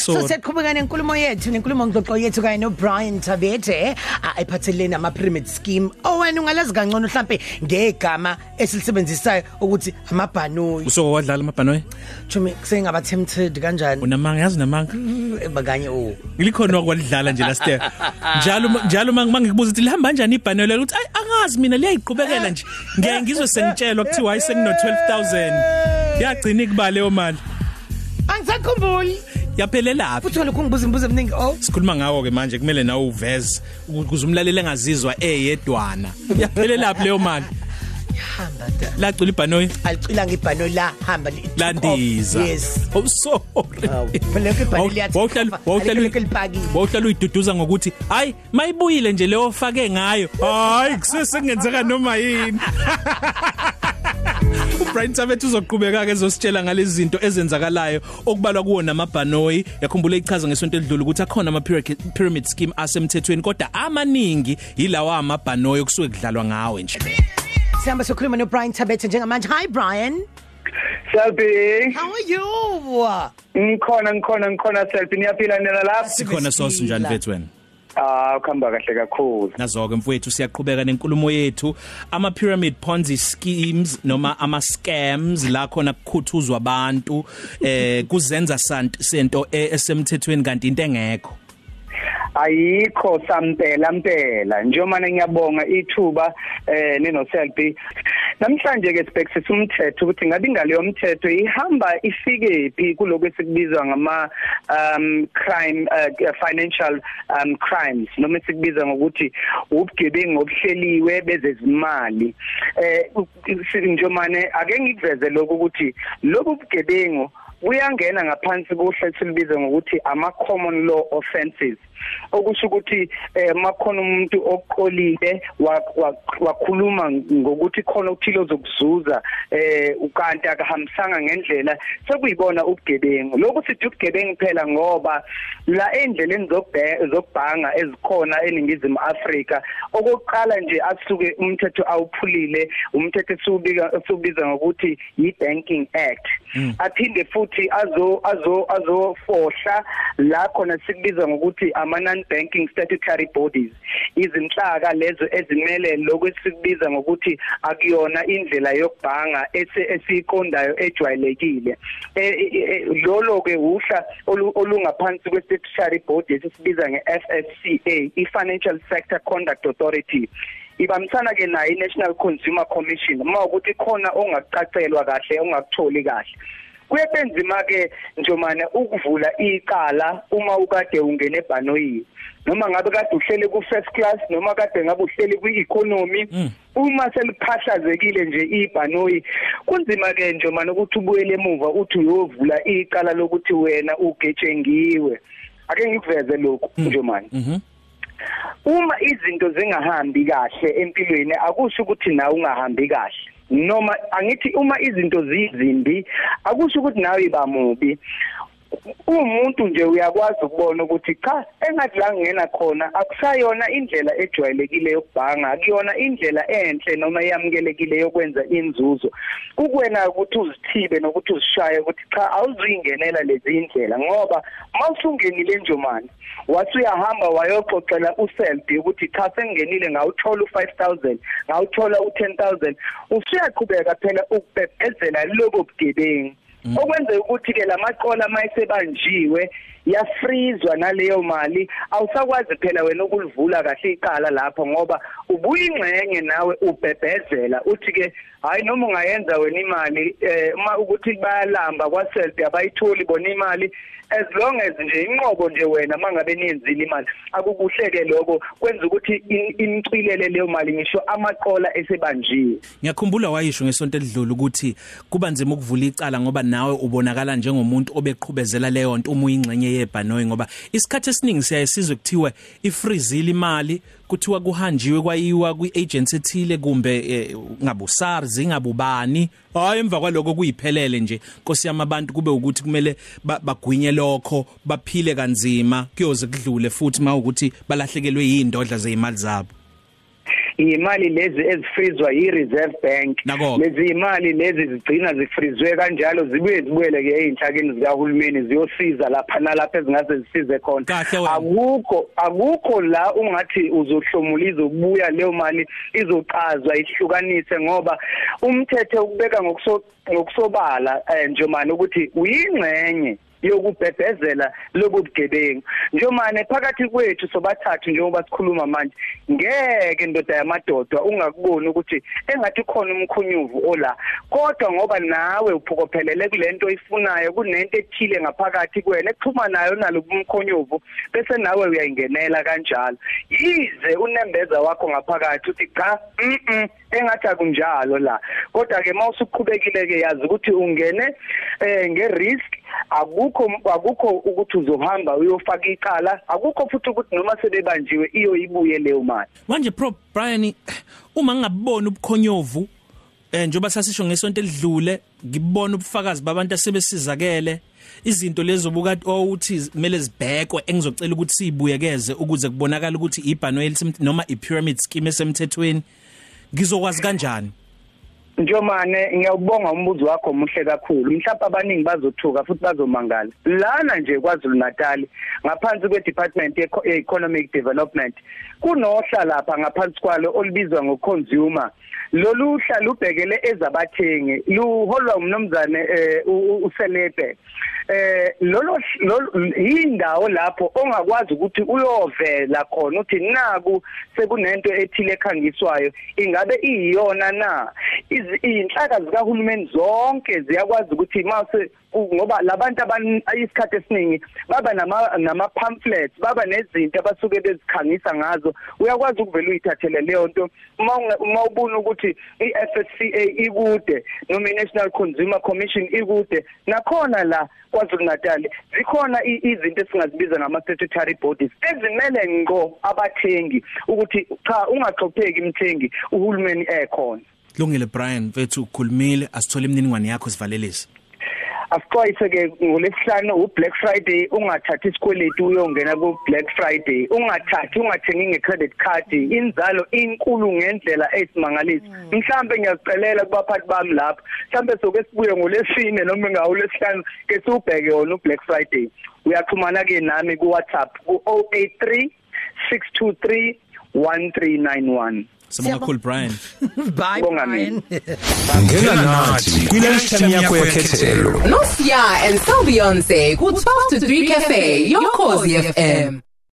so siyaqhubeka nenkulumo yethu nenkulumo ngxoxo yethu kanye no Brian Tabete ayiphathelene nama pyramid scheme owena ungalazi kangcono mhlambe ngegama esilisebenzisayo ukuthi amabhanoyi. So wadlala amabhanoyi? Chumi kusengaba tempted kanjani? Unamanga yazi namanga bakanye o ngilikhona okwalidlala nje last year njalo njalo mangikubuza ukuthi lihamba kanjani ibhanoyi lelo? Ukuthi angazi mina liyayiqhubekela nje. Ngeke ngizwe sengitshelwa kuthiwa ayisengino 12000 yagcina ikubale leyo mali. Angisakhumbuli. Yaphelela phi futhi lokhu ngibuza imibuzo eminingi oh. Sikhuluma ngawo ke manje kumele nawe uveze ukuze umlaleli engazizwa eyedwana. Yaphelela phi leyo mali? Hamba da. Lacula ibhanoyi? Alicila ngebhano la hamba. Landiza. yes. Oh sorry. Phela ke ibhano liyathi wawuhlala wawuhlala lipakile wawuhlala uyiduduza ngokuthi hayi mayibuyile nje leyo fake ngayo. Hayi kusese kungenzeka noma yini. uBrian Tabet uzoqhubeka ke ezositshela ngalezi zinto ezenzakalayo okubalwa kuwo namabhanoyi. Yakhumbula ichaza ngesonto edlule ukuthi akhona ama pyramid scheme asemthethweni kodwa amaningi yilawa amabhanoyi okusuke kudlalwa ngawe nje. Sihamba sokhuluma no Brian Tabete njengamanje. Hi Brian. Selby How are you? Ngikhona ngikhona ngikhona Selby niyaphila nina lapha sikhona sosi njani mfethu wena? Ah ukhamba kahle kakhulu. Nazoke mfowethu siyaqhubeka nenkulumo yethu. Ama pyramid ponzi schemes noma ama scams la khona kukhuthuzwa abantu eh kuzenza sento esemthethweni kanti into engekho? Ayikho sampela mpela njengoba ngiyabonga ithuba eh neno Selby namhlanje ke sibhekisisa umthetho ukuthi ngabe ingalo yomthetho ihamba ifike phi kuloko esikubizwa ngama um crime uh, financial um crimes noma esikubiza ngokuthi ubugebengu obuhleliwe bezezimali. Eh njomane ake ngikuveze lokho ukuthi lobu bugebengu uyangena ngaphansi kohlelo silibiza ngokuthi ama common law offences okusho ukuthi eh makhona umuntu oqolile wakhuluma ngokuthi khona ukuthile ozokuzuza eh ukanti akahambisanga ngendlela sekuyibona ubugebengu. Lokhu sithi ubugebengu phela ngoba la endleleni zokubhanga ezikhona eningizimu Afrika okokuqala nje asuke umthetho awuphulile umthetho esubika esubiza ngokuthi yi banking act aphinde futhi azo azo azofohla la khona sikubiza ngokuthi ama non banking statutory bodies. Izinhlaka lezo ezimele lokwesikubiza ngokuthi akuyona indlela yokubhanga esiqondayo ejwayelekile. Lolo ke uhla olungaphansi kwe statutory body esisibiza nge-FSCA i-Financial Sector Conduct Authority. Ibamisana ke nayo i-National Consumer Commission. Uma ukuthi khona ongacacelwa kahle ongakutholi kahle. Kuyebenzima ke njomane ukuvula iqala uma ukade ungene ebhanoyi. Noma ngabe kade uhlele ku first class noma kade ngabe uhlele ku economy uma seliphahlazekile nje ibhanoyi kunzima ke njomane ukuthi ubuyele emuva uthi uyovula iqala lokuthi wena ugejengiwe ake ngikuveze lokhu njomane. Uma izinto zingahambi kahle empilweni akusho ukuthi nawe ungahambi kahle. Noma angithi uma izinto zizimbi akusho ukuthi nawe ibamubi umuntu nje uyakwazi ukubona ukuthi cha engathi la ngena khona akusayona indlela ejwayelekile yokubhanga akuyona indlela enhle noma eyamukelekile yokwenza inzuzo. Kukwena ukuthi uzithibe nokuthi uzishaye ukuthi cha awuzuyingenela lezi indlela ngoba mawusungenile njomani wasuyahamba wayoxoxela uselbi ukuthi cha sengingenile ngawuthola u5000 ngawuthola u10000 usuyaqhubeka phela ukubhebhezela lobo bugebengu. Okwenza ukuthi ke lamaqola mayisebanjiwe yafrizwa naleyo mali. Awusakwazi phela wena ukulivula kahle iqala lapho ngoba ubuyingxenye nawe ubhebhezela uthi ke hayi noma ungayenza wena imali eh uma ukuthi bayalamba kwaself abayitholi bona imali as long as nje inqobo nje wena mangabe niyenzile imali akukuhleke lokho kwenza ukuthi imcilele leyo mali ngisho amaqola esebanjiwe. Ngiyakhumbula wayisho ngesonto edlule ukuthi kuba nzima ukuvula icala ngoba nawe ubonakala njengomuntu obeqhubezela leyo nto uma uyingxenye yebhanoyi ngoba isikhathi esiningi siyayisizwe kuthiwe ifreezile imali kuthiwa kuhanjiwe kwayiwa kwiagency ethile kumbe eh, ngabu SARS ingabubani hayi emva kwaloko kuyiphelele nje. Nkosi yami abantu kube ukuthi kumele bagwinye lokho baphile kanzima. Kuyoze kudlule futhi mawukuthi balahlekelwe yindodla zeimali zabo. Imali lezi ezifrizwa yi-reserve bank Nako. lezi imali lezi zigcina zifrizwe kanjalo zibuye zibuyele ke einhlakeni zikahulumeni ziyosiza lapha nalapha ezingase zisize khona Kahle wena. akukho akukho la ungathi uzohlomula izobuya leyo mali izoqazwa ihlukanise ngoba umthetho ukubeka ngokuso ngokusobala eh, njomani ukuthi uyingcenye yokubhebhezela lobugebengu. Njomane phakathi kwethu sobathathu njengoba sikhuluma manje ngeke indoda yamadoda ungakuboni ukuthi engathi khona umkhunyuvu ola. Kodwa ngoba nawe uphokophelele kulento oyifunayo kunento ethile ngaphakathi kwena exhuma nayo nalobu mkhonyuvu bese nawe uyayingenela kanjalo. Yize unembeza wakho ngaphakathi uthi cha mhm engathi akunjalo la. Kodwa ke mawusuqhubekile ke yazi ukuthi ungene eh ngerisk akukho akukho ukuthi uzohamba uyofaka icala. Akukho futhi ukuthi noma sebebanjiwe iyo ibuye leyo mali. Manje pro Brian uma ngingaboni ubukhonyovu eh njoba sasisho ngesonto elidlule ngibona ubufakazi babantu asebesizakele izinto lezo buka owuthi kumele zibhekwe engizocela ukuthi sibuyekeze ukuze kubonakala ukuthi ibhano noma i-pyramid scheme esemthethweni ngizokwazi kanjani? Njomane ngiyawubonga umbuzo wakho omuhle kakhulu. Mhlawumbe abaningi bazothuka futhi bazomangala. Lana nje kwaZulu Natal ngaphansi kweDepartment ye-Economic Development kunohla lapha ngaphansi kwalo olubizwa ngoconsumer. Lolu hla lubhekele ezabathengi luholwa umnomzane eh, uselebe. Eh lolo indawo lapho ongakwazi ukuthi uyovela khona uthi naku sekunento ethile ekhangiswayo ingabe iyiyona na? Izinhlaka zikahulumeni zonke ziyakwazi ukuthi mase ngoba labantu isikhathi esiningi baba nama nama pamphlets baba nezinto abasuke bezikhangisa ngazo. Uyakwazi ukuvela uyithathele leyo nto. Uma ubona ukuthi iFSCA ikude noma iNational Consumer Commission ikude nakhona la kwaZulu Natal zikhona izinto esingazibiza ngama statutory bodies ezimele ngqo abathengi ukuthi cha ungaxopheki umthengi uhulumeni ekhona. Lungile Brian mfethu ukhulumile asithole imininingwane yakho sivalelise. Asixwayise ke ngolesihlanu uBlack Friday ungathathi isikweletu uyongena ku Black Friday. Ungathathi ungathengi ngecredit card. Inzalo inkulu ngendlela eyisimangaliso. Mhlambe ngiyazicelela kubaphathi bami lapha. Mhlambe soke sibuye ngolesine noma ngawolesihlanu ke siubheke yona uBlack Friday. Uyaxhumana ke nami ku WhatsApp ku 083 623 1391 Sibonga kakhulu Brian. Bye Brian. Ngena nathi kwilesithani yakho yekhethelo. Nosia and Sylbeyonce ku 12 to 3 cafe, your cozy FM.